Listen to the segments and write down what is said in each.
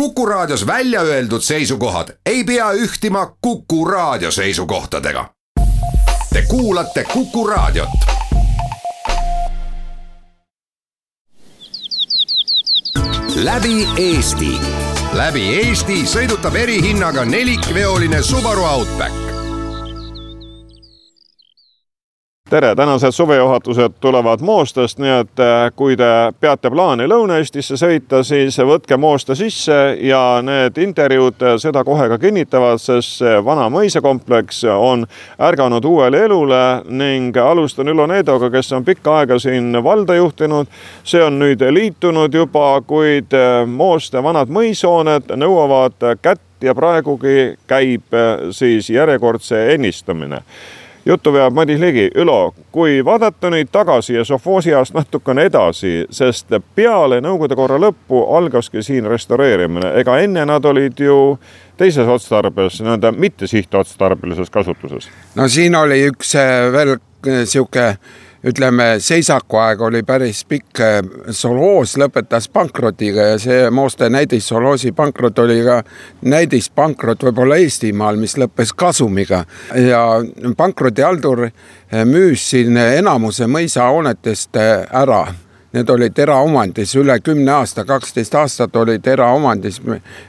Kuku Raadios välja öeldud seisukohad ei pea ühtima Kuku Raadio seisukohtadega. Te kuulate Kuku Raadiot. läbi Eesti, läbi Eesti sõidutab erihinnaga nelikveoline Subaru Outback tere, tänased suvejuhatused tulevad Moostast, nii et äh, kui te peate plaani Lõuna-Eestisse sõita, siis võtke Moosta sisse ja need intervjuud seda kohe ka kinnitavad, sest see vana mõisakompleks on ärganud uuele elule ning alustan Ülo Needoga, kes on pikka aega siin valda juhtinud. see on nüüd liitunud juba, kuid äh, Mooste vanad mõishooned nõuavad kätt ja praegugi käib äh, siis järjekordse ennistamine juttu veab Madis Ligi. Ülo, kui vaadata nüüd tagasi ja sovhoosi ajast natukene edasi, sest peale Nõukogude korra lõppu algaski siin restaureerimine, ega enne nad olid ju teises otstarbes, nii-öelda mitte sihtotstarbelises kasutuses? no siin oli üks äh, veel niisugune äh, ütleme, seisakuaeg oli päris pikk. Soloos lõpetas pankrotiga ja see Mooste näidis Soloosi pankrot oli ka näidispankrot võib-olla Eestimaal, mis lõppes kasumiga ja pankrotihaldur müüs siin enamuse mõisahoonetest ära need olid eraomandis üle kümne aasta, kaksteist aastat olid eraomandis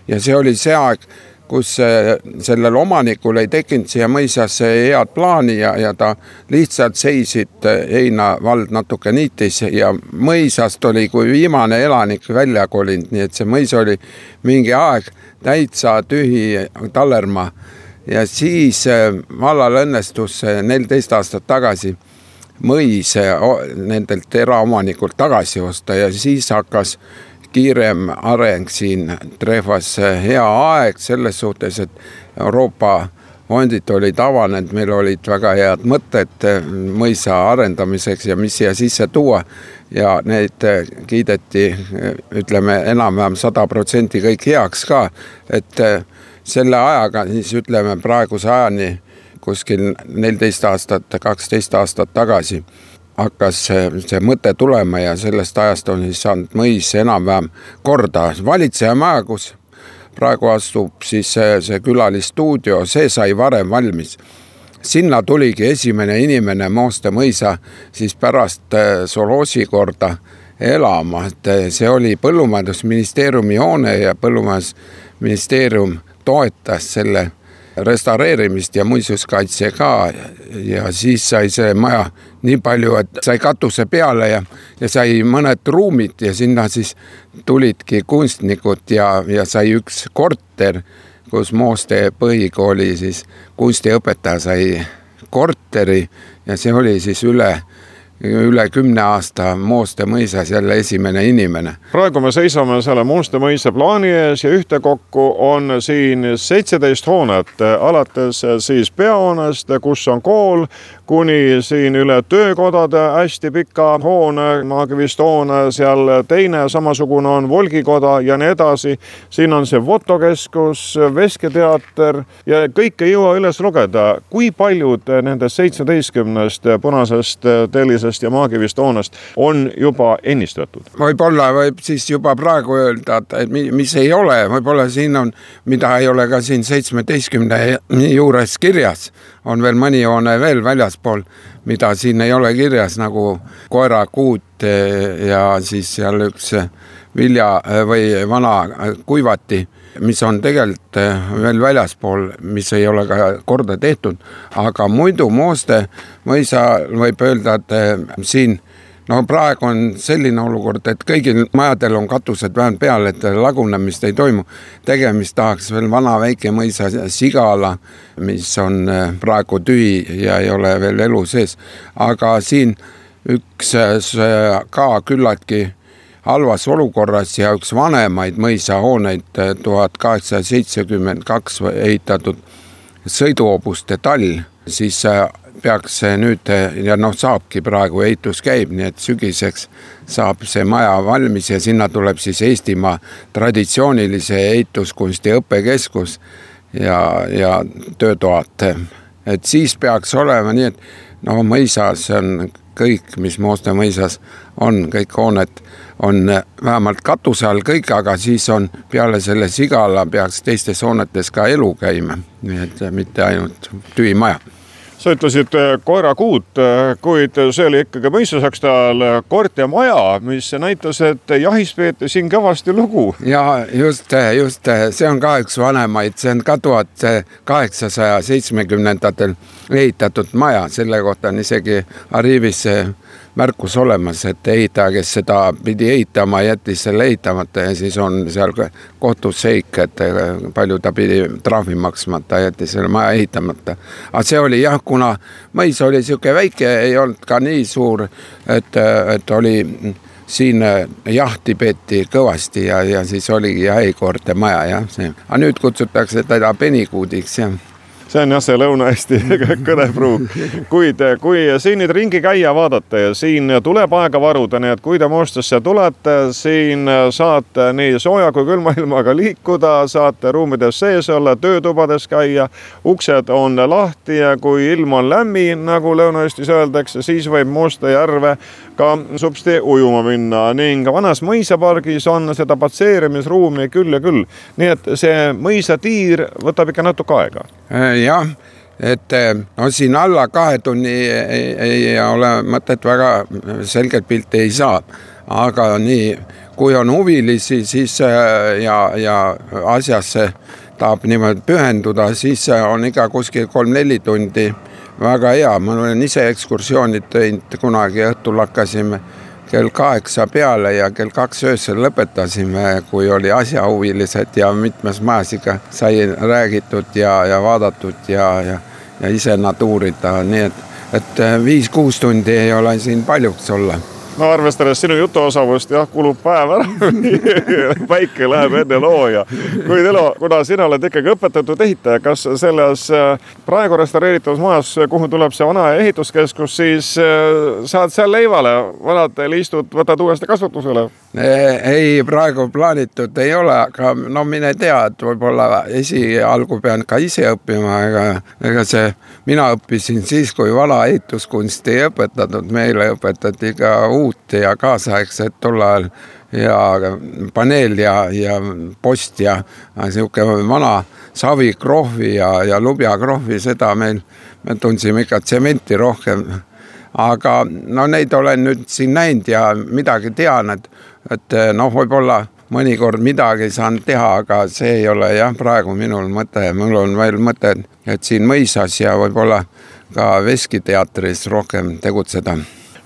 ja see oli see aeg kus äh, sellel omanikul ei tekkinud siia mõisasse head plaani ja, ja ta lihtsalt seisid, äh, Heina vald natuke niitis ja mõisast oli kui viimane elanik välja kolinud, nii et see mõis oli mingi aeg täitsa tühi tallermaa. ja siis äh, vallal õnnestus neliteist aastat tagasi mõis nendelt eraomanikult tagasi osta ja siis hakkas kiirem areng siin trehvas hea aeg selles suhtes, et Euroopa fondid olid avanenud, meil olid väga head mõtted mõisa arendamiseks ja mis siia sisse tuua. ja need kiideti, ütleme enam-vähem sada protsenti kõik heaks ka, et selle ajaga siis ütleme praeguse ajani kuskil neliteist aastat, kaksteist aastat tagasi hakkas see, mõte tulema ja sellest ajast on siis saanud mõis enam-vähem korda. valitsejamaja, kus praegu astub siis see, see külalistuudio, see sai varem valmis. sinna tuligi esimene inimene Mooste mõisa siis pärast äh, Soloosi korda elama, et äh, see oli Põllumajandusministeeriumi hoone ja Põllumajandusministeerium toetas selle restaureerimist ja muinsuskaitse ka. Ja siis sai see maja nii palju, et sai katuse peale ja, ja sai mõned ruumid ja sinna siis tulidki kunstnikud ja, ja sai üks korter, kus Mooste põhikooli siis kunstiõpetaja sai korteri. Ja see oli siis üle üle kümne aasta Mooste mõisas jälle esimene inimene. praegu me seisame selle Mooste mõisa plaani ees ja ühtekokku on siin seitseteist hoonet, alates siis peahoonest, kus on kool, kuni siin üle töökodade hästi pika hoone, Maagivist hoone, seal teine samasugune on Volgikoda ja nii edasi. siin on see fotokeskus, vesketeater ja kõike ei jõua üles lugeda, kui paljud nendest seitsmeteistkümnest punasest tellisest Õisest ja Maagivist hoonest on juba ennistatud. võib-olla võib siis juba praegu öelda, et mis ei ole, võib-olla siin on, mida ei ole ka siin seitsmeteistkümne juures kirjas, on veel mõni hoone veel väljaspool, mida siin ei ole kirjas nagu koerakuut eh, ja siis seal üks vilja või vana kuivati mis on tegelikult eh, veel väljaspool, mis ei ole ka korda tehtud, aga muidu Mooste mõisa võib öelda, et eh, siin no praegu on selline olukord, et kõigil majadel on katused vähemalt peal, et lagunemist ei toimu. tegemist tahaks veel vana väike mõisa Sigala, mis on eh, praegu tühi ja ei ole veel elu sees, aga siin üks ka küllaltki halvas olukorras ja üks vanemaid mõisahooneid, eh, tuhat kaheksasada seitsekümmend kaks ehitatud sõiduhobuste tall, siis eh, peaks nüüd ja noh, saabki praegu ehitus käib, nii et sügiseks saab see maja valmis ja sinna tuleb siis Eestimaa traditsioonilise ehituskunsti õppekeskus ja, ja töötoad. et siis peaks olema nii, et no mõisas on kõik, mis Mooste mõisas on, kõik hooned on vähemalt katuse all kõik, aga siis on peale selle Sigala peaks teistes hoonetes ka elu käima, nii et mitte ainult tühi maja sa ütlesid äh, koerakuut, äh, kuid see oli ikkagi mõistusaksta ajal kortermaja, mis näitas, et jahis peeti siin kõvasti lugu. ja just, just see on ka üks vanemaid, see on ka tuhat kaheksasaja seitsmekümnendatel ehitatud maja, selle kohta on isegi Arrivis märkus olemas, et ehitaja, kes seda pidi ehitama, jättis selle ehitamata ja siis on seal kohtus seik, et palju ta pidi trahvi maksma, ta jättis selle maja ehitamata. aga see oli jah, kuna mõis oli sihuke väike, ei olnud ka nii suur, et, et oli siin jahti peeti kõvasti ja, ja siis oligi jahikoorte maja jah, see, aga nüüd kutsutakse teda penikuudiks jah see on jah, see Lõuna-Eesti kõnepruuk. kuid kui siin nüüd ringi käia, vaadata ja siin tuleb aega varuda, nii et kui te Moostasse tulete, siin saate nii sooja kui külma ilmaga liikuda, saate ruumides sees olla, töötubades käia, uksed on lahti ja kui ilm on lämmi, nagu Lõuna-Eestis öeldakse, siis võib Moosta järve ka supsti ujuma minna ning vanas mõisapargis on seda patseerimisruumi küll ja küll. nii et see mõisatiir võtab ikka natuke aega. Äh, jah et äh, no siin alla kahe tunni ei, ei ole mõtet väga selget pilti ei saa, aga nii, kui on huvilisi, siis äh, ja, ja asjasse tahab niimoodi pühenduda, siis on ikka kuskil kolm-neli tundi väga hea, ma olen ise ekskursioonid teinud, kunagi õhtul hakkasime kell kaheksa peale ja kell kaks öösel lõpetasime, kui oli asjahuvilised ja mitmes majas ikka sai räägitud ja, ja vaadatud ja, ja, ja ise nad uurida, nii et, et viis-kuus tundi ei ole siin paljuks olla no arvestades sinu jutuosavust jah, kulub päev ära päike läheb enne looja. kuid Elo, kuna sina oled ikkagi õpetatud ehitaja, kas selles äh, praegu restaureeritavas majas, kuhu tuleb see vana ehituskeskus, siis äh, saad seal leivale, vanad liistud võtad uuesti kasutusele? ei, praegu plaanitud ei ole, aga no mine tea, et võib-olla esialgu pean ka ise õppima, ega, ega see, mina õppisin siis, kui vana ehituskunsti ei õpetatud, meile õpetati ka uut ja kaasaegset tol ajal ja paneel ja, ja post ja sihuke vana savikrohvi ja, ja lubjakrohvi, seda meil, me tundsime ikka tsementi rohkem. Aga no neid olen nüüd siin näinud ja midagi tean, et et noh, võib-olla mõnikord midagi saan teha, aga see ei ole jah, praegu minul mõte, mul on veel mõte, et siin mõisas ja võib-olla ka veskiteatris rohkem tegutseda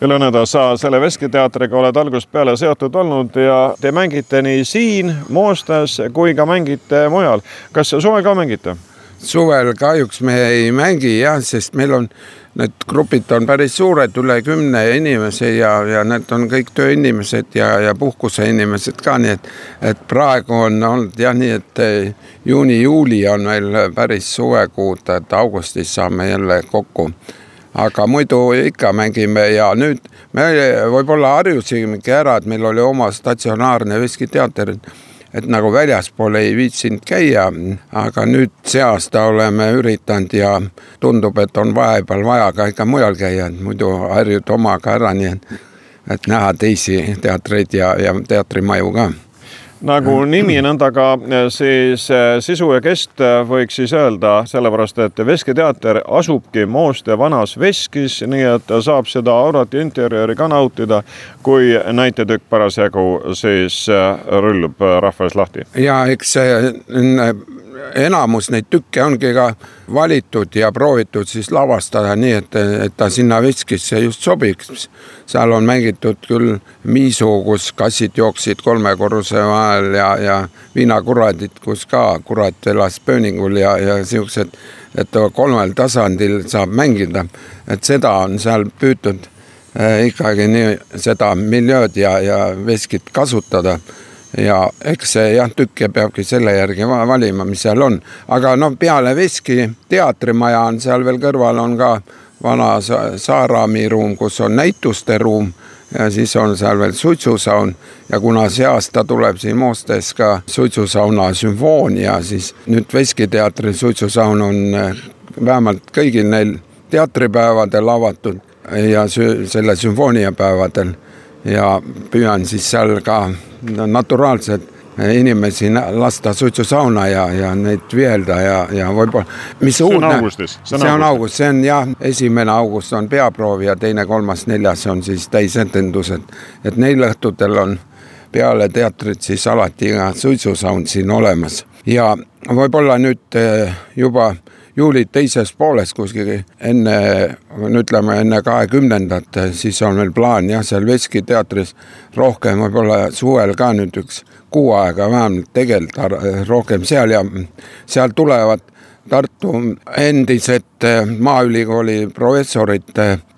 Ülle Nõda, sa selle veskiteatriga oled algusest peale seotud olnud ja te mängite nii siin Moostas kui ka mängite mujal. kas suve ka mängite? suvel kahjuks me ei mängi jah, sest meil on need grupid on päris suured, üle kümne inimese ja, ja need on kõik tööinimesed ja, ja puhkuseinimesed ka, nii et, et praegu on olnud jah, nii et eh, juuni-juuli on meil päris suvekuud, et augustis saame jälle kokku. Aga muidu ikka mängime ja nüüd me võib-olla harjusimegi ära, et meil oli oma statsionaarne veskiteater et nagu väljaspool ei viitsinud käia, aga nüüd see aasta oleme üritanud ja tundub, et on vahepeal vaja ka ikka mujal käia, et muidu harjud omaga ära, nii et, et näha teisi teatreid ja, ja teatrimaju ka nagu nimi nõnda ka eh, siis eh, sisu ja kest eh, võiks siis öelda, sellepärast et Veskiteater asubki Mooste vanas veskis, nii et saab seda aurat ja interjööri ka nautida, kui näitetükk parasjagu siis rullub rahva ees lahti. ja eks see enamus neid tükke ongi ka valitud ja proovitud siis lavastada nii, et, et ta sinna veskisse just sobiks. seal on mängitud küll Miisu, kus kassid jooksid kolme korruse vahel ja, ja viinakuradid, kus ka kurat elas pööningul ja, ja siuksed, et kolmel tasandil saab mängida. et seda on seal püütud äh, ikkagi nii seda miljööd ja, ja veskit kasutada ja eks see jah, tükke peabki selle järgi valima, mis seal on, aga no peale Veski teatrimaja on seal veel kõrval on ka vana Saarami ruum, kus on näituste ruum. Ja siis on seal veel suitsusaun ja kuna see aasta tuleb siin Moostes ka suitsusauna sümfoonia, siis nüüd Veski teatri suitsusaun on eh, vähemalt kõigil neil teatripäevadel avatud ja selle sümfooniapäevadel ja püüan siis seal ka naturaalselt inimesi lasta suitsusauna ja, ja neid viielda ja, ja võib-olla. mis see uudne, see on august, see on jah, esimene august on peaproov ja teine, kolmas, neljas on siis täisetendused. et neil õhtutel on peale teatrit siis alati ka suitsusaun siin olemas ja võib-olla nüüd eh, juba juuli teises pooles kuskil enne, ütleme enne kahekümnendat, siis on meil plaan jah, seal Veski teatris rohkem võib-olla suvel ka nüüd üks kuu aega vähemalt tegeleda rohkem seal ja seal tulevad Tartu endised Maaülikooli professorid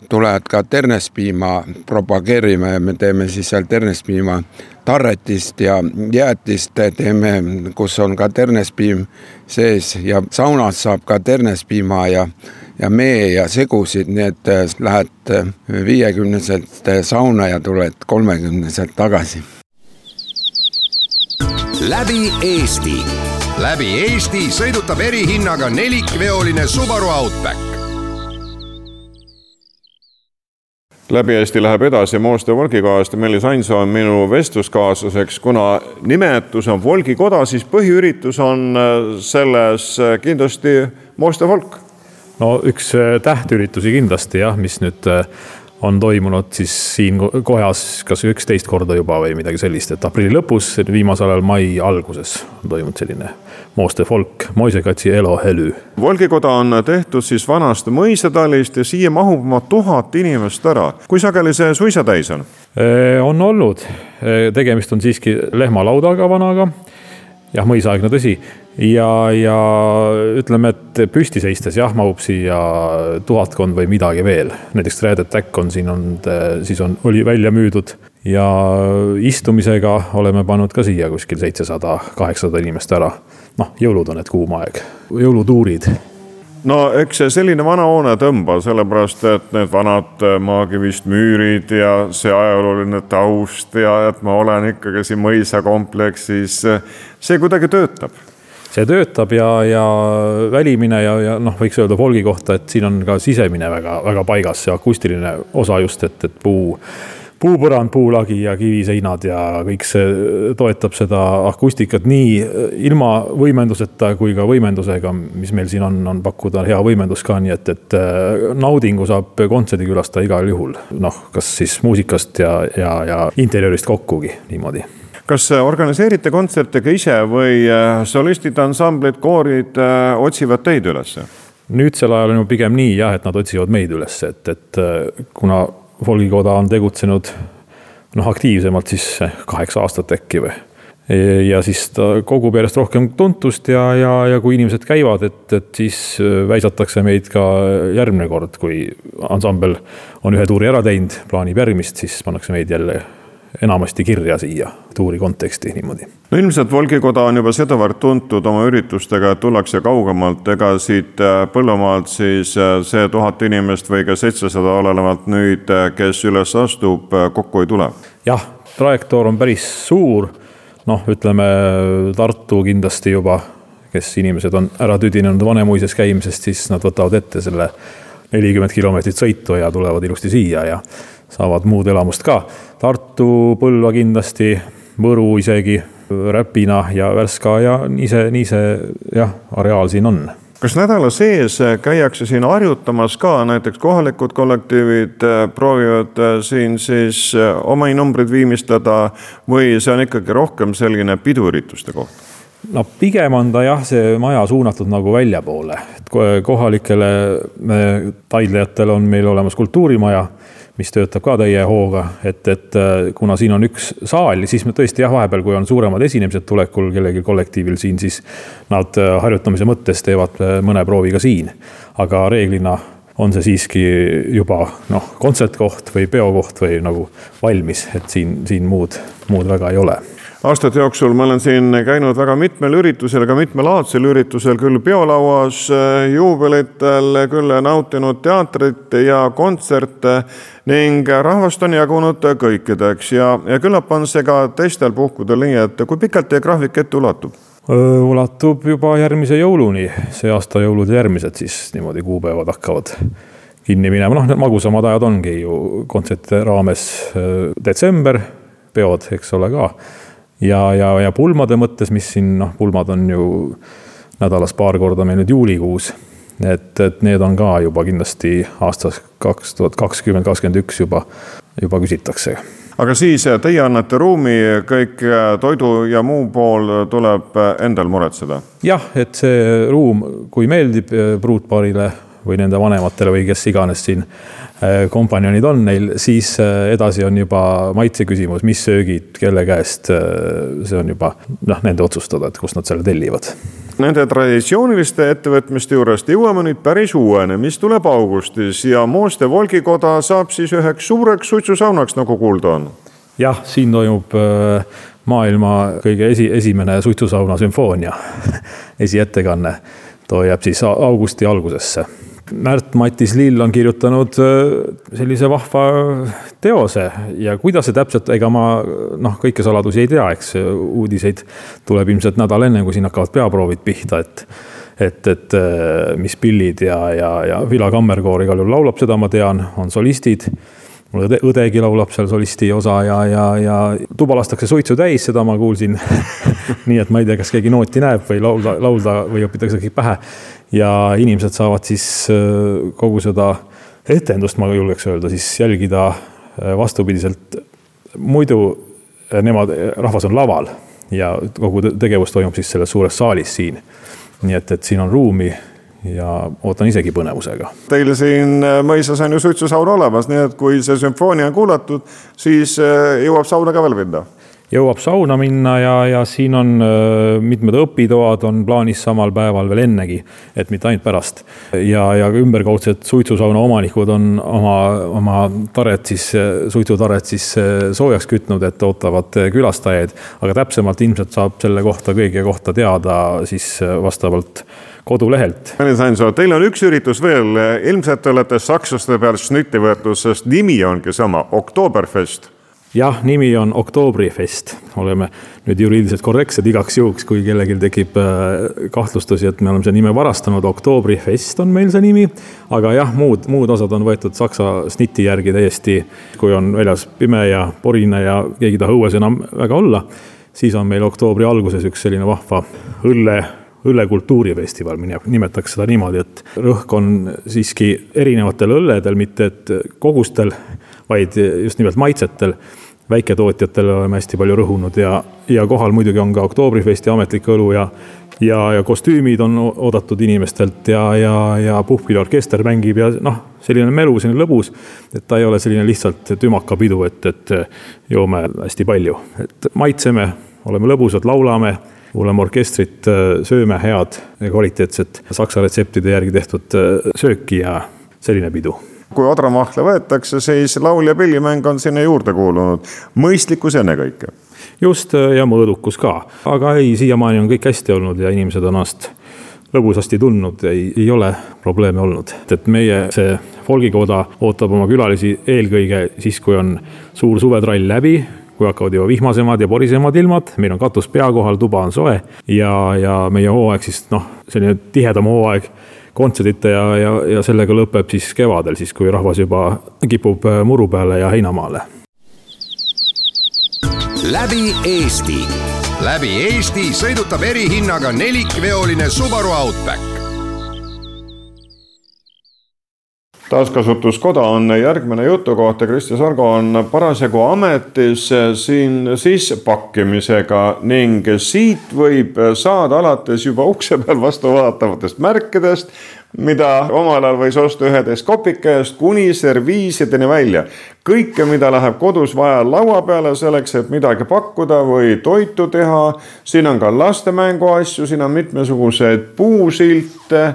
tulevad ka ternespiima propageerima ja me teeme siis seal ternespiima tarretist ja jäätist teeme, kus on ka ternespiim sees ja saunas saab ka ternespiima ja ja mee ja segusid, nii et äh, lähed äh, viiekümneselt sauna ja tuled kolmekümneselt tagasi. läbi Eesti, läbi Eesti sõidutab erihinnaga nelikveoline Subaru Outback läbi Eesti läheb edasi Mooste Volgikohast ja Meelis Ainso on minu vestluskaaslaseks. kuna nimetus on Volgikoda, siis põhiüritus on äh, selles äh, kindlasti Mooste Volk. no üks äh, tähtüritusi kindlasti jah, mis nüüd on toimunud siis siin kohas kas üksteist korda juba või midagi sellist, et aprilli lõpus, viimasel ajal mai alguses on toimunud selline Mooste folk, Moisekatsi elohely. Volgikoda on tehtud siis vanast mõisatallist ja siia mahub oma tuhat inimest ära. kui sageli see suisa täis on? on olnud, tegemist on siiski lehmalaudaga vanaga. jah, mõisaaegne tõsi ja, ja ütleme, et püsti seistes jah, mahub siia tuhatkond või midagi veel. näiteks Red Attack on siin olnud, siis on, oli välja müüdud ja istumisega oleme pannud ka siia kuskil seitsesada, kaheksasada inimest ära. noh, jõulud on need kuum aeg, jõulutuurid no eks see selline vana hoone tõmbab, sellepärast et need vanad maakivist müürid ja see ajalooline taust ja et ma olen ikkagi siin mõisakompleksis, see kuidagi töötab see töötab ja, ja välimine ja, ja noh, võiks öelda folgi kohta, et siin on ka sisemine väga, väga paigas, see akustiline osa just, et, et puu puupõrand, puulagi ja kiviseinad ja kõik see toetab seda akustikat nii ilma võimenduseta kui ka võimendusega, mis meil siin on, on pakkuda hea võimendus ka, nii et, et äh, naudingu saab kontserdikülastaja igal juhul. noh, kas siis muusikast ja, ja, ja interjöörist kokkugi niimoodi kas organiseerite kontserte ka ise või äh, solistid, ansamblid, koorid äh, otsivad teid üles? nüüdsel ajal on ju pigem nii jah, et nad otsivad meid üles, et, et äh, kuna folgikoda on tegutsenud noh, aktiivsemalt siis kaheksa aastat äkki või. ja siis ta kogub järjest rohkem tuntust ja, ja, ja kui inimesed käivad, et, et siis väisatakse meid ka järgmine kord, kui ansambel on ühe tuuri ära teinud, plaanib järgmist, siis pannakse meid jälle enamasti kirja siia tuuri konteksti niimoodi. no ilmselt Volgikoda on juba sedavõrd tuntud oma üritustega, et tullakse kaugemalt, ega siit äh, Põllumaalt siis äh, see tuhat inimest või ka seitsesada olenevalt nüüd, äh, kes üles astub, kokku ei tule? jah, trajektoor on päris suur, noh, ütleme Tartu kindlasti juba, kes inimesed on ära tüdinenud Vanemuises käimisest, siis nad võtavad ette selle nelikümmend kilomeetrit sõitu ja tulevad ilusti siia ja saavad muud elamust ka. Tartu, Põlva kindlasti, Võru isegi, Räpina ja Värska ja nii see, nii see jah, areaal siin on kas nädala sees käiakse siin harjutamas ka, näiteks kohalikud kollektiivid äh, proovivad äh, siin siis äh, oma numbrid viimistleda või see on ikkagi rohkem selline piduürituste koht? no pigem on ta jah, see maja suunatud nagu väljapoole, et kohalikele taidlejatele on meil olemas kultuurimaja mis töötab ka täie hooga, et, et äh, kuna siin on üks saal, siis me tõesti jah, vahepeal, kui on suuremad esinemised tulekul kellelgi kollektiivil siin, siis nad äh, harjutamise mõttes teevad äh, mõne proovi ka siin. aga reeglina on see siiski juba noh, kontsertkoht või peokoht või nagu valmis, et siin, siin muud, muud väga ei ole aastate jooksul ma olen siin käinud väga mitmel üritusel, ka mitmelaadsel üritusel, küll peolauas, juubelitel, küll nautinud teatrit ja kontserte ning rahvast on jagunud kõikideks ja, ja küllap on see ka teistel puhkudel nii, et kui pikalt teie graafik ette ulatub? ulatub juba järgmise jõuluni, see aasta jõulud ja järgmised siis niimoodi kuupäevad hakkavad kinni minema, noh, need magusamad ajad ongi ju kontsertide raames detsember, peod, eks ole ka. Ja, ja, ja pulmade mõttes, mis siin noh, pulmad on ju nädalas paar korda meil nüüd juulikuus et, et need on ka juba kindlasti aastast kaks tuhat kakskümmend, kakskümmend üks juba, juba küsitakse aga siis eh, teie annate ruumi, kõik eh, toidu ja muu pool tuleb eh, endal muretseda? jah, et see ruum, kui meeldib pruutpaarile või nende vanematele või kes iganes siin kompanjonid on neil, siis edasi on juba maitse küsimus, mis söögid, kelle käest. see on juba noh, nende otsustada, et kust nad selle tellivad Nende traditsiooniliste ettevõtmiste juurest jõuame nüüd päris uueni, mis tuleb augustis ja Mooste Volgikoda saab siis üheks suureks suitsusaunaks, nagu kuulda on. jah, siin toimub äh, maailma kõige esi, esimene suitsusauna sümfoonia esiettekanne. too jääb siis augusti algusesse Märt-Matis Lill on kirjutanud äh, sellise vahva teose. Ja kuidas see täpselt, ega ma noh, kõiki saladusi ei tea, eks. Uudiseid tuleb ilmselt nädal enne, kui siin hakkavad peaproovid pihta, et et, et äh, mis pillid ja, ja, ja Vila Kammerkoor igal juhul laulab, seda ma tean, on solistid. Mul õde, õdegi laulab seal solisti osa ja, ja, ja tuba lastakse suitsu täis, seda ma kuulsin. Nii et ma ei tea, kas keegi nooti näeb või laulda, laulda või õpitakse kõik pähe ja inimesed saavad siis äh, kogu seda etendust, ma julgeks öelda, siis jälgida äh, vastupidiselt. muidu äh, nemad, rahvas on laval ja kogu tegevus toimub siis selles suures saalis siin. nii et, et siin on ruumi ja ootan isegi põnevusega. Teil siin mõisas on ju suitsusaun olemas, nii et kui see sümfoonia on kuulatud, siis jõuab sauna ka veel minna jõuab sauna minna ja, ja siin on äh, mitmed õpitoad on plaanis samal päeval veel ennegi, et mitte ainult pärast. ja, ja ümberkaudsed suitsusauna omanikud on oma, oma taret siis, suitsutaret siis äh, soojaks kütnud, et ootavad külastajaid. aga täpsemalt ilmselt saab selle kohta, kõige kohta teada siis äh, vastavalt kodulehelt. Tõnis Ainsoo, teil on üks üritus veel, ilmselt te olete sakslaste peal šnitti võetud, sest nimi ongi sama, Oktoberfest jah, nimi on Oktobrifest, oleme nüüd juriidiliselt korrektsed igaks juhuks, kui kellelgi tekib äh, kahtlustusi, et me oleme selle nime varastanud, Oktobrifest on meil see nimi. aga jah, muud, muud osad on võetud saksa sniti järgi täiesti, kui on väljas pime ja porine ja keegi ei taha õues enam väga olla, siis on meil oktoobri alguses üks selline vahva õlle õllekultuurifestival, nimetaks seda niimoodi, et rõhk on siiski erinevatel õlledel, mitte et kogustel, vaid just nimelt maitsetel väiketootjatele oleme hästi palju rõhunud ja, ja kohal muidugi on ka Oktobrifesti ametlik õlu ja, ja, ja kostüümid on oodatud inimestelt ja, ja, ja puhkpilliorkester mängib ja noh, selline melu, selline lõbus. et ta ei ole selline lihtsalt tümakapidu, et, et joome hästi palju, et maitseme, oleme lõbusad, laulame kuulame orkestrit, sööme head ja kvaliteetset saksa retseptide järgi tehtud sööki ja selline pidu kui odramahla võetakse, siis laul ja pillimäng on sinna juurde kuulunud. mõistlikkus ennekõike. just ja mõõdukus ka, aga ei, siiamaani on kõik hästi olnud ja inimesed on ennast lõbusasti tundnud, ei, ei ole probleeme olnud, et meie see folgikoda ootab oma külalisi eelkõige siis, kui on suur suvetrall läbi, kui hakkavad juba vihmasemad ja porisemad ilmad, meil on katus pea kohal, tuba on soe. Ja, ja meie hooaeg siis noh, selline tihedam hooaeg kontserdite ja, ja, ja sellega lõpeb siis kevadel, siis kui rahvas juba kipub äh, muru peale ja heinamaale. läbi Eesti, läbi Eesti sõidutab erihinnaga nelikveoline Subaru Outback taaskasutuskoda on järgmine jutukoht ja Kristi Sargo on parasjagu ametis siin sissepakkimisega ning siit võib saada alates juba ukse peal vastu vaatavatest märkidest, mida omal ajal võis osta üheteist kopika eest kuni serviisideni välja. kõike, mida läheb kodus vaja laua peale selleks, et midagi pakkuda või toitu teha. siin on ka laste mänguasju, siin on mitmesuguseid puusilte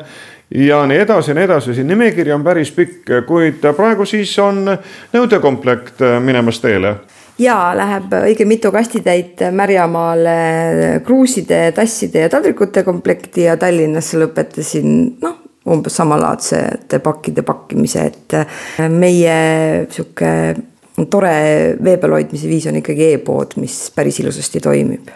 ja nii edasi ja nii edasi, siin nimekiri on päris pikk, kuid praegu siis on nõudekomplekt minemas teele. Ja läheb õige mitu kastitäit Märjamaale kruuside, tasside ja taldrikute komplekti ja Tallinnasse lõpetasin noh, umbes samalaadsete pakkide pakkimise, et meie sihuke tore vee peal hoidmise viis on ikkagi e-pood, mis päris ilusasti toimib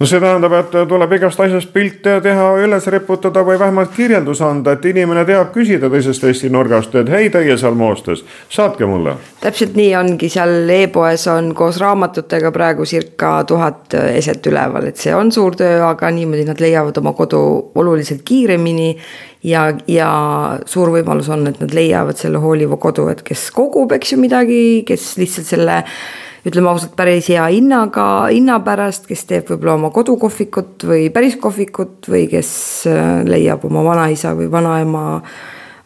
no see tähendab, et tuleb igast asjast pilte teha, üles riputada või vähemalt kirjeldus anda, et inimene teab küsida teisest Eesti nurgast, et hei, teie seal Moostes, saatke mulle. täpselt nii ongi, seal e-poes on koos raamatutega praegu circa tuhat eset üleval, et see on suur töö, aga niimoodi nad leiavad oma kodu oluliselt kiiremini ja, ja suur võimalus on, et nad leiavad selle hooliva kodu, et kes kogub, eks ju midagi, kes lihtsalt selle ütleme ausalt, päris hea hinnaga, hinna pärast, kes teeb võib-olla oma kodukohvikut või päris kohvikut või kes äh, leiab oma vanaisa või vanaema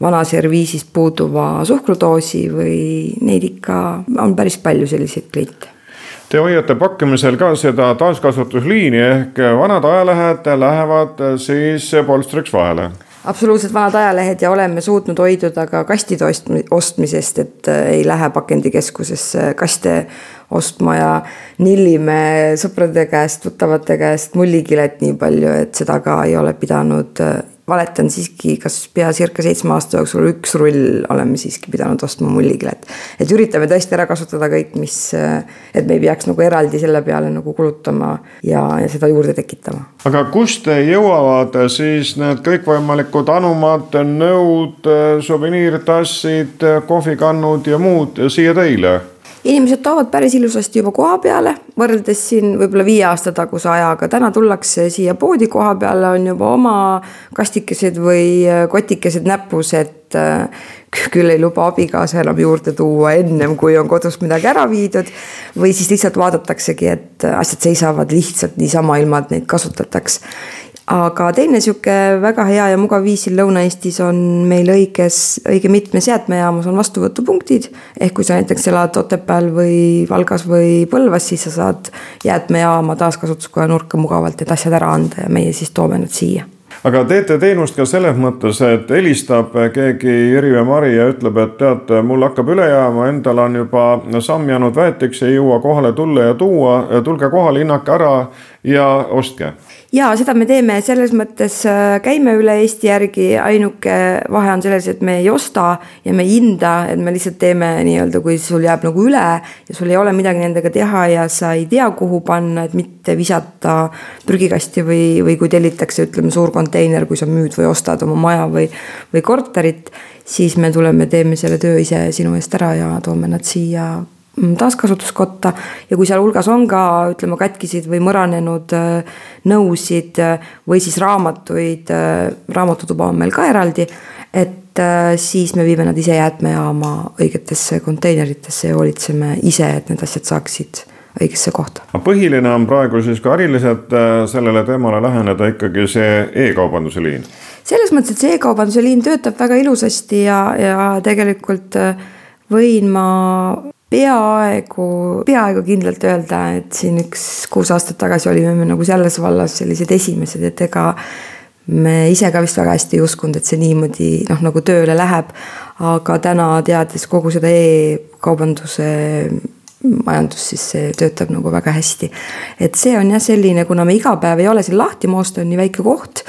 vana serviisist puuduva suhkrudoosi või neid ikka on päris palju selliseid kliente. Te hoiate pakkimisel ka seda taaskasutusliini ehk vanad ajalehed lähevad siis polstriks vahele absoluutselt vanad ajalehed ja oleme suutnud hoiduda ka kastide ostmisest, et äh, ei lähe pakendikeskusesse kaste ostma ja nillime sõprade käest, tuttavate käest mullikilet nii palju, et seda ka ei ole pidanud äh, valetan siiski, kas pea circa seitsme aasta jooksul üks rull oleme siiski pidanud ostma mullikilet. et üritame tõesti ära kasutada kõik, mis, et me ei peaks nagu eraldi selle peale nagu kulutama ja, ja seda juurde tekitama. aga kust jõuavad siis need kõikvõimalikud anumad, nõud, suveniirtassid, kohvikannud ja muud siia teile? Inimesed toovad päris ilusasti juba koha peale, võrreldes siin võib-olla viie aasta taguse ajaga, täna tullakse siia poodi koha peale, on juba oma kastikesed või äh, kotikesed näpus, et äh, küll ei luba abikaasa enam juurde tuua ennem, kui on kodus midagi ära viidud. või siis lihtsalt vaadataksegi, et asjad seisavad lihtsalt niisama, ilma et neid kasutataks aga teine sihuke väga hea ja mugav viis siin Lõuna-Eestis on meil õiges, õige mitmes jäätmejaamas on vastuvõtupunktid. ehk kui sa näiteks elad Otepääl või Valgas või Põlvas, siis sa saad jäätmejaama taaskasutuskoja nurka mugavalt need asjad ära anda ja meie siis toome nad siia aga teete teenust ka selles mõttes, et helistab keegi Jüri või Mari ja ütleb, et tead, mul hakkab üle jääma, endal on juba samm jäänud väetiks, ei jõua kohale tulla ja tuua, tulge kohale, hinnake ära ja ostke. Ja seda me teeme selles mõttes, äh, käime üle Eesti järgi, ainuke vahe on selles, et me ei osta ja me ei hinda, et me lihtsalt teeme nii-öelda, kui sul jääb nagu üle ja sul ei ole midagi nendega teha ja sa ei tea, kuhu panna, et mitte visata prügikasti või, või kui tellitakse, ütleme, suur konteiner, kui sa müüd või ostad oma maja või, või korterit, siis me tuleme, teeme selle töö ise sinu eest ära ja toome nad siia taaskasutuskotta ja kui sealhulgas on ka ütleme katkisid või mõranenud äh, nõusid äh, või siis raamatuid, äh, raamatutuba on meil ka eraldi. et siis me viime nad ise jäätmejaama õigetesse konteineritesse ja hoolitseme ise, et need asjad saaksid õigesse kohta. põhiline on praegu siis ka äriliselt sellele teemale läheneda ikkagi see e-kaubanduse liin. selles mõttes, et see e-kaubanduse liin töötab väga ilusasti ja, ja tegelikult võin ma peaaegu, peaaegu kindlalt öelda, et siin üks kuus aastat tagasi olime me nagu selles vallas sellised esimesed, et ega me ise ka vist väga hästi ei uskunud, et see niimoodi noh, nagu tööle läheb. aga täna teades kogu seda e-kaubanduse majandus, siis see töötab nagu väga hästi. et see on jah selline, kuna me iga päev ei ole siin lahti, Moosta on nii väike koht.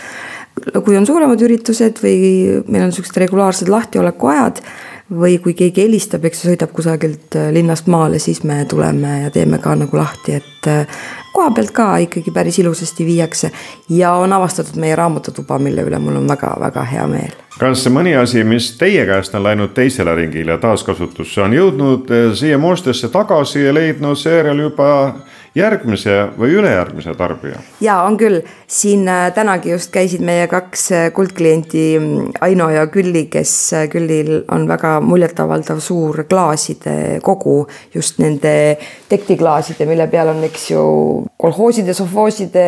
kui on suuremad üritused või meil on siuksed regulaarsed lahtiolekuajad või kui keegi helistab, eks sõidab kusagilt äh, linnast maale, siis me tuleme ja teeme ka nagu lahti, et äh, koha pealt ka ikkagi päris ilusasti viiakse. ja on avastatud meie raamatutuba, mille üle mul on väga-väga hea meel. kas mõni asi, mis teie käest on läinud teisele ringile taaskasutusse, on jõudnud äh, siia Moostesse tagasi ja leidnud seejärel juba järgmise või ülejärgmise tarbija? ja on küll, siin äh, tänagi just käisid meie kaks äh, kuldklienti mm, Aino ja Külli, kes äh, Küllil on väga muljetavaldav suur klaaside kogu, just nende tektiklaaside, mille peal on, eks ju, kolhooside, sovhooside,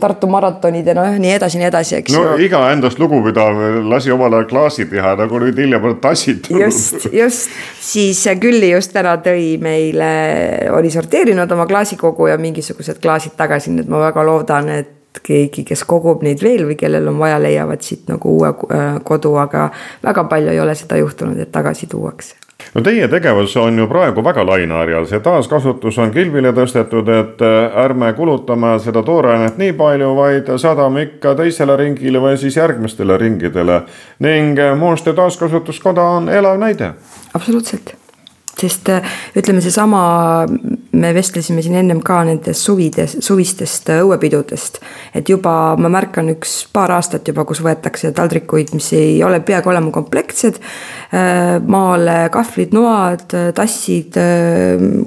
Tartu maratonide, noh, nii edasi, nii edasi, eks no, ju. iga endast lugupidav lasi omale klaasi teha, nagu nüüd hiljem on tassid tulnud. just, just, siis Külli just täna tõi meile, oli sorteerinud oma klaasikogu ja mingisugused klaasid tagasi, nii et ma väga loodan, et keegi, kes kogub neid veel või kellel on vaja, leiavad siit nagu uue äh, kodu, aga väga palju ei ole seda juhtunud, et tagasi tuuakse no teie tegevus on ju praegu väga laineharjal, see taaskasutus on kilbile tõstetud, et äh, ärme kulutame seda toorainet nii palju, vaid saadame ikka teisele ringile või siis järgmistele ringidele. ning äh, Mooste taaskasutuskoda on elav näide. absoluutselt sest ütleme, seesama, me vestlesime siin ennem ka nendest suvides, suvistest äh, õuepidudest. et juba ma märkan üks paar aastat juba, kus võetakse taldrikuid, mis ei ole peaaegu olema komplektsed. Äh, maale kahvlid, noad, tassid,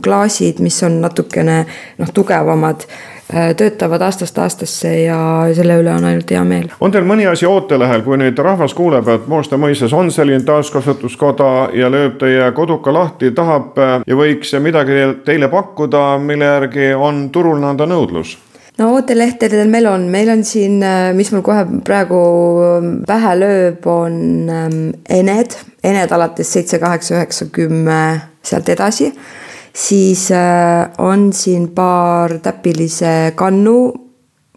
klaasid, mis on natukene noh, tugevamad Äh, töötavad aastast aastasse ja selle üle on ainult hea meel. on teil mõni asi ootelehel, kui nüüd rahvas kuuleb, et Mooste mõisas on selline taaskasutuskoda ja lööb teie koduka lahti, tahab äh, ja võiks midagi teile pakkuda, mille järgi on turul nõnda nõudlus? no ootelehtedel meil on, meil on siin, äh, mis mul kohe praegu pähe lööb, on ähm, Ened, Ened alates seitse, kaheksa, üheksa, kümme, sealt edasi siis äh, on siin paar täpilise kannu,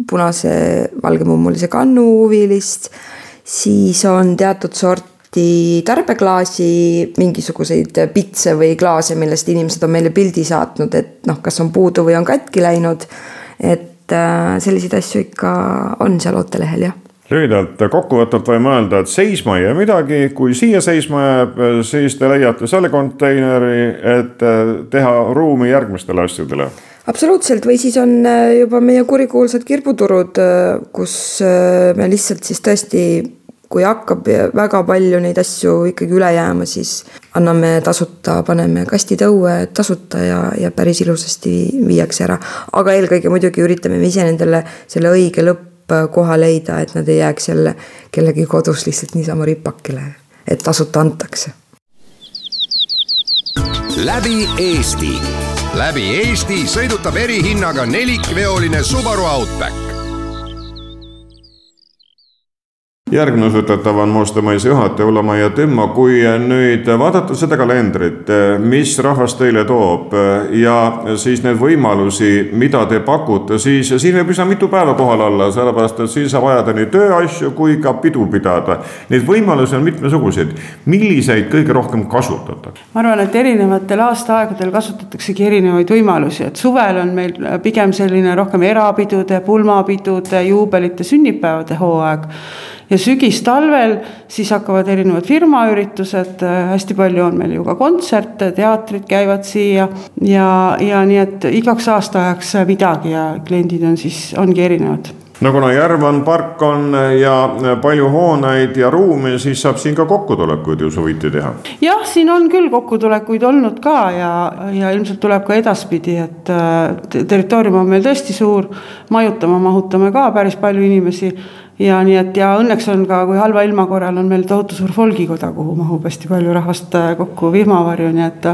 punase valgemummulise kannu huvilist, siis on teatud sorti tarbeklaasi, mingisuguseid pitse või klaase, millest inimesed on meile pildi saatnud, et noh, kas on puudu või on katki läinud. et äh, selliseid asju ikka on seal ootelehel, jah lühidalt kokkuvõtvalt võime öelda, et seisma ei jää midagi, kui siia seisma jääb, siis te leiate selle konteineri, et teha ruumi järgmistele asjadele. Absoluutselt, või siis on äh, juba meie kurikuulsad kirbuturud, kus me lihtsalt siis tõesti, kui hakkab väga palju neid asju ikkagi üle jääma, siis anname tasuta, paneme kastid õue tasuta ja, ja päris ilusasti viiakse ära. aga eelkõige muidugi üritame me ise nendele selle õige lõpp koha leida, et nad ei jääks jälle kellegi kodus lihtsalt niisama ripakile, et tasuta antakse. läbi Eesti, läbi Eesti sõidutab erihinnaga nelikveoline Subaru Outback järgmine usutatav on Mustamäise juhataja Ulla-Maia Timmo, kui nüüd vaadata seda kalendrit, mis rahvas teile toob ja siis neid võimalusi, mida te pakute, siis siin võib üsna mitu päeva kohal olla, sellepärast et siin saab ajada nii tööasju kui ka pidu pidada. Neid võimalusi on mitmesuguseid, milliseid kõige rohkem kasutatakse? ma arvan, et erinevatel aastaaegadel kasutataksegi erinevaid võimalusi, et suvel on meil pigem selline rohkem erapidude, pulmapidude, juubelite, sünnipäevade hooaeg ja sügistalvel siis hakkavad erinevad firmaüritused, hästi palju on meil ju ka kontserte, teatrid käivad siia. Ja, ja nii, et igaks aastaajaks midagi ja kliendid on siis, ongi erinevad. No kuna järv on, park on ja palju hooneid ja ruumi, siis saab siin ka kokkutulekuid ju suviti teha. jah, siin on küll kokkutulekuid olnud ka ja, ja ilmselt tuleb ka edaspidi, et territoorium on meil tõesti suur, majutama mahutame ka päris palju inimesi ja nii et ja õnneks on ka, kui halva ilma korral on meil tohutu suur folgikoda, kuhu mahub hästi palju rahvast äh, kokku vihmavarju, nii et.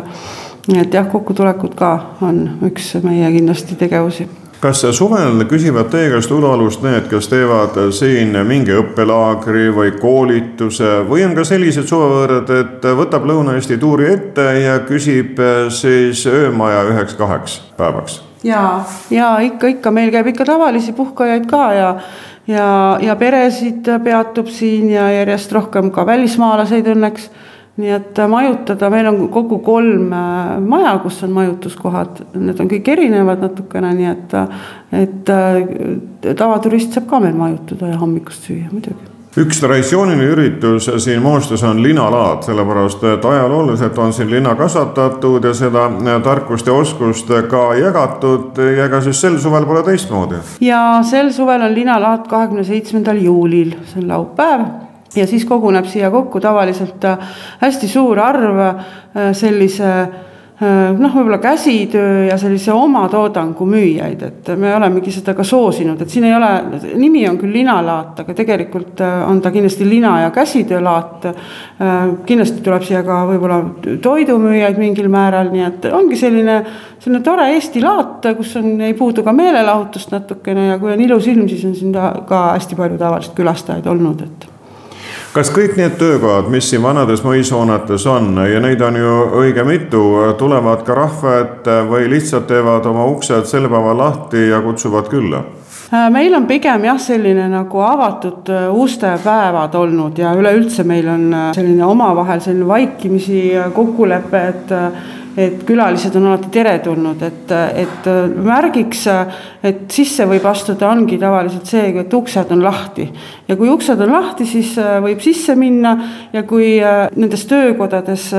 nii et jah, kokkutulekud ka on üks meie kindlasti tegevusi kas suvel küsivad teie käest ulualust need, kes teevad siin mingi õppelaagri või koolituse või on ka sellised suvevõõrad, et võtab Lõuna-Eesti tuuri ette ja küsib siis öömaja üheks-kaheks päevaks? ja, ja ikka, ikka meil käib ikka tavalisi puhkajaid ka ja ja, ja peresid peatub siin ja järjest rohkem ka välismaalaseid õnneks. nii et majutada, meil on kokku kolm äh, maja, kus on majutuskohad, need on kõik erinevad natukene, nii et, et äh, tavaturist saab ka meil majutada ja hommikust süüa muidugi üks traditsiooniline üritus siin Moostes on linalaad, sellepärast et ajalooliselt on siin lina kasvatatud ja seda tarkust ja oskust ka jagatud ja ega siis sel suvel pole teistmoodi. ja sel suvel on linalaad kahekümne seitsmendal juulil, see on laupäev ja siis koguneb siia kokku tavaliselt hästi suur arv sellise Äh, noh, võib-olla käsitöö ja sellise oma toodangu müüjaid, et me olemegi seda ka soosinud, et siin ei ole, nimi on küll linalaat, aga tegelikult äh, on ta kindlasti lina- ja käsitöölaat. Äh, kindlasti tuleb siia ka võib-olla toidumüüjaid mingil määral, nii et ongi selline, selline tore Eesti laat, kus on, ei puudu ka meelelahutust natukene ja kui on ilus ilm, siis on siin ka hästi palju tavaliselt külastajaid olnud, et kas kõik need töökohad, mis siin vanades mõishoonetes on ja neid on ju õige mitu, tulevad ka rahva ette või lihtsalt teevad oma uksed sel päeval lahti ja kutsuvad külla? Äh, meil on pigem jah, selline nagu avatud äh, ustepäevad olnud ja üleüldse meil on äh, selline omavahel selline vaikimisi kokkulepe, et et külalised on alati teretulnud, et, et märgiks, et sisse võib astuda, ongi tavaliselt see, et uksed on lahti. ja kui uksed on lahti, siis võib sisse minna ja kui nendes töökodades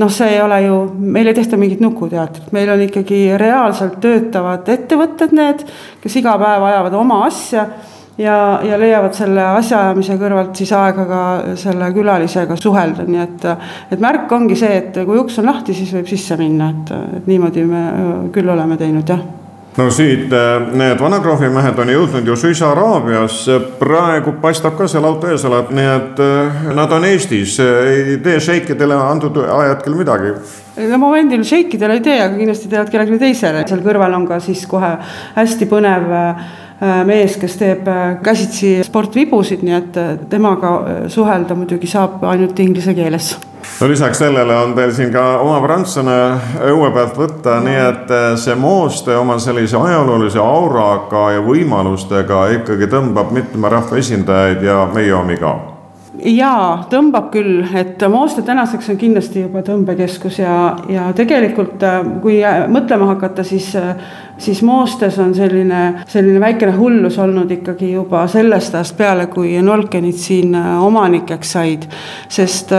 noh, see ei ole ju, meil ei tehta mingit nukuteatrit, meil on ikkagi reaalselt töötavad ettevõtted need, kes iga päev ajavad oma asja ja, ja leiavad selle asjaajamise kõrvalt siis aega ka selle külalisega suhelda, nii et, et märk ongi see, et kui uks on lahti, siis võib sisse minna, et, et niimoodi me küll oleme teinud, jah. No siit äh, need vanakrahvi mehed on jõudnud ju suisa Araabiasse, praegu paistab ka seal auto ees olevat, nii et äh, nad on Eestis, ei tee šeikidele antud ajahetkel midagi. No momendil šeikidele ei tee, aga kindlasti teevad kellelegi teisele, seal kõrval on ka siis kohe hästi põnev äh, mees, kes teeb käsitsi sportvibusid, nii et temaga suhelda muidugi saab ainult inglise keeles. No lisaks sellele on teil siin ka oma prantslane õue pealt võtta, nii et see Mooste oma sellise ajaloolise auraga ja võimalustega ikkagi tõmbab mitme rahva esindajaid ja meie omi ka. Jaa, tõmbab küll, et Mooste tänaseks on kindlasti juba tõmbekeskus ja, ja tegelikult äh, kui mõtlema hakata, siis, äh, siis Moostes on selline, selline väikene hullus olnud ikkagi juba sellest ajast peale, kui Nolkenid siin äh, omanikeks said. sest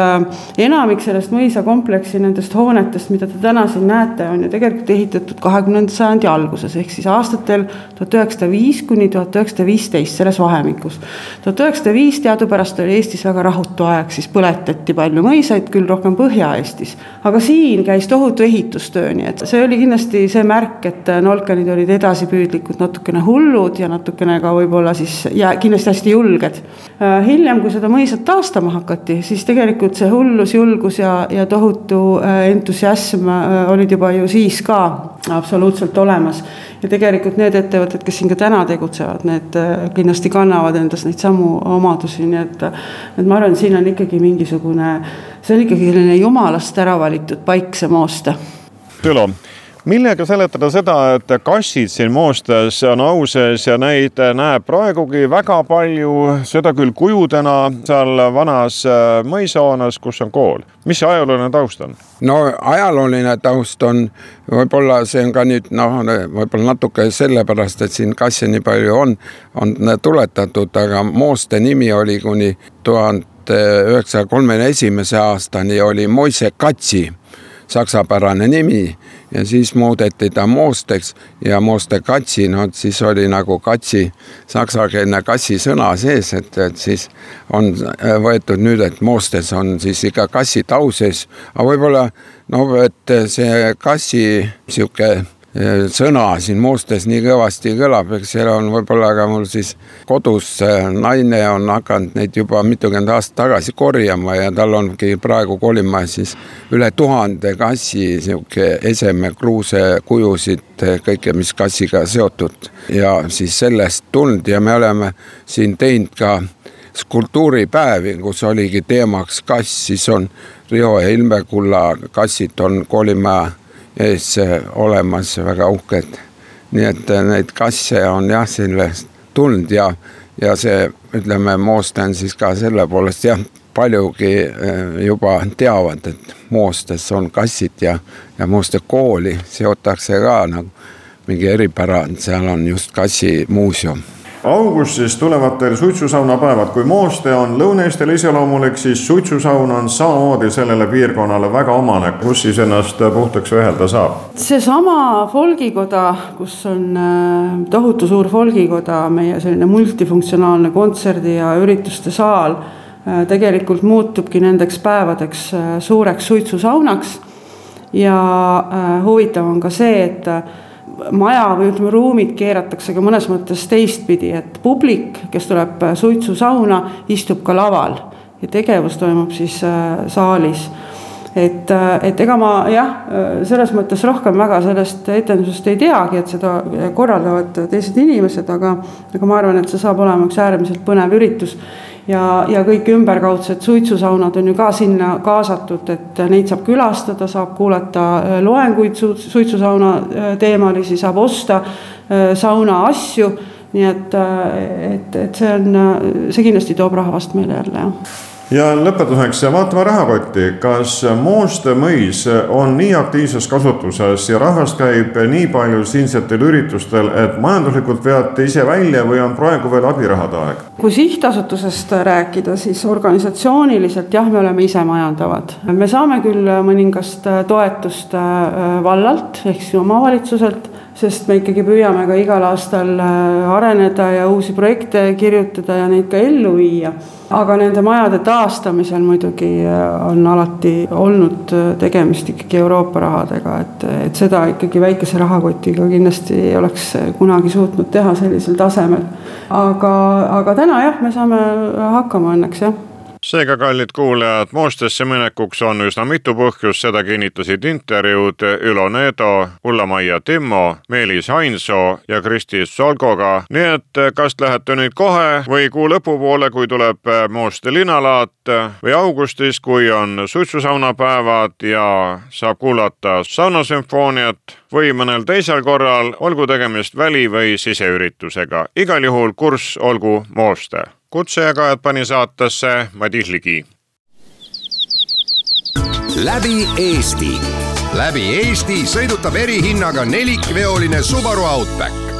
enamik sellest mõisakompleksi nendest hoonetest, mida te täna siin näete, on ju tegelikult ehitatud kahekümnenda sajandi alguses ehk siis aastatel tuhat üheksasada viis kuni tuhat üheksasada viisteist selles vahemikus. tuhat üheksasada viis teadupärast oli Eestis väga rahutu aeg, siis põletati palju mõisaid, küll rohkem Põhja-Eestis. aga siin käis tohutu ehitustöö, nii et see oli kindlasti see märk, et Nolkanid olid edasipüüdlikud, natukene hullud ja natukene ka võib-olla siis ja kindlasti hästi julged. Äh, hiljem, kui seda mõisat taastama hakati, siis tegelikult see hullus, julgus ja, ja tohutu äh, entusiasm äh, olid juba ju siis ka absoluutselt olemas ja tegelikult need ettevõtted, kes siin ka täna tegutsevad, need kindlasti kannavad endas neid samu omadusi, nii et, et ma arvan, siin on ikkagi mingisugune, see on ikkagi selline jumalast ära valitud paik, see Mooste. Tülo millega seletada seda, et kassid siin Moostes on au sees ja neid näeb praegugi väga palju, seda küll kujudena seal vanas äh, mõisahoones, kus on kool. mis see ajalooline taust on? no ajalooline taust on, võib-olla see on ka nüüd noh, võib-olla natuke sellepärast, et siin kasse nii palju on, on tuletatud, aga Mooste nimi oli kuni tuhande üheksasaja kolmekümne esimese aastani oli Moise Katsi saksapärane nimi ja siis muudeti ta Moosteks ja Mooste Katsi, no siis oli nagu katsi, saksakeelne kassi sõna sees, et, et siis on võetud nüüd, et Moostes on siis ikka kassi tau sees, aga võib-olla no et see kassi sihuke sõna siin Moostes nii kõvasti kõlab, eks seal on võib-olla ka mul siis kodus naine on hakanud neid juba mitukümmend aastat tagasi korjama ja tal ongi praegu kolimas siis üle tuhande kassi sihuke eseme kruusekujusid, kõike, mis kassiga seotud. Ja siis sellest tulnud ja me oleme siin teinud ka skulptuuripäevi, kus oligi teemaks kass, siis on Riho ja Ilmekulla kassid on Koolimaja ees olemas, väga uhked. nii et äh, neid kasse on jah, sellest tulnud ja, ja see, ütleme, Mooste on siis ka selle poolest jah, paljugi äh, juba teavad, et Moostes on kassid ja, ja Mooste kooli seotakse ka nagu mingi eripära, seal on just kassimuuseum augustis tulevad teil suitsusaunapäevad, kui Mooste on Lõuna-Eestile iseloomulik, siis suitsusaun on samamoodi sellele piirkonnale väga omane, kus siis ennast puhtaks vehelda saab. seesama folgikoda, kus on äh, tohutu suur folgikoda, meie selline multifunktsionaalne kontserdi ja ürituste saal, äh, tegelikult muutubki nendeks päevadeks äh, suureks suitsusaunaks. ja huvitav on ka see, et maja või ütleme, ruumid keeratakse ka mõnes mõttes teistpidi, et publik, kes tuleb suitsusauna, istub ka laval ja tegevus toimub siis äh, saalis. Et, äh, et ega ma jah, selles mõttes rohkem väga sellest etendusest ei teagi, et seda korraldavad teised inimesed, aga, aga ma arvan, et see saab olema üks äärmiselt põnev üritus ja, ja kõik ümberkaudsed suitsusaunad on ju ka sinna kaasatud, et neid saab külastada, saab kuulata äh, loenguid suitsusauna äh, teemalisi, saab osta äh, sauna asju. nii et, et, et see on, see kindlasti toob rahvast meile jälle jah ja lõpetuseks vaatame rahakotti, kas Mooste mõis on nii aktiivses kasutuses ja rahvast käib nii palju siinsetel üritustel, et majanduslikult veate ise välja või on praegu veel abirahade aeg? kui sihtasutusest rääkida, siis organisatsiooniliselt jah, me oleme ise majandavad. me saame küll mõningast toetust vallalt ehk siis omavalitsuselt sest me ikkagi püüame ka igal aastal äh, areneda ja uusi projekte kirjutada ja neid ka ellu viia. aga nende majade taastamisel muidugi äh, on alati olnud äh, tegemist ikkagi Euroopa rahadega, et, et seda ikkagi väikese rahakotiga kindlasti ei oleks kunagi suutnud teha sellisel tasemel. aga, aga täna jah, me saame hakkama õnneks jah seega, kallid kuulajad, Moostesse minekuks on üsna mitu põhjust, seda kinnitasid intervjuud Ülo Needo, Ulla-Maia Timmo, Meelis Hainsoo ja Kristi Solgoga. nii et kas lähete nüüd kohe või kuu lõpupoole, kui tuleb Mooste linalaat või augustis, kui on suitsusaunapäevad ja saab kuulata saunasümfooniat või mõnel teisel korral, olgu tegemist väli- või siseüritusega. igal juhul kurss olgu Mooste kutsejagajad pani saatesse Madis Ligi. läbi Eesti, läbi Eesti sõidutab erihinnaga nelikveoline Subaru Outback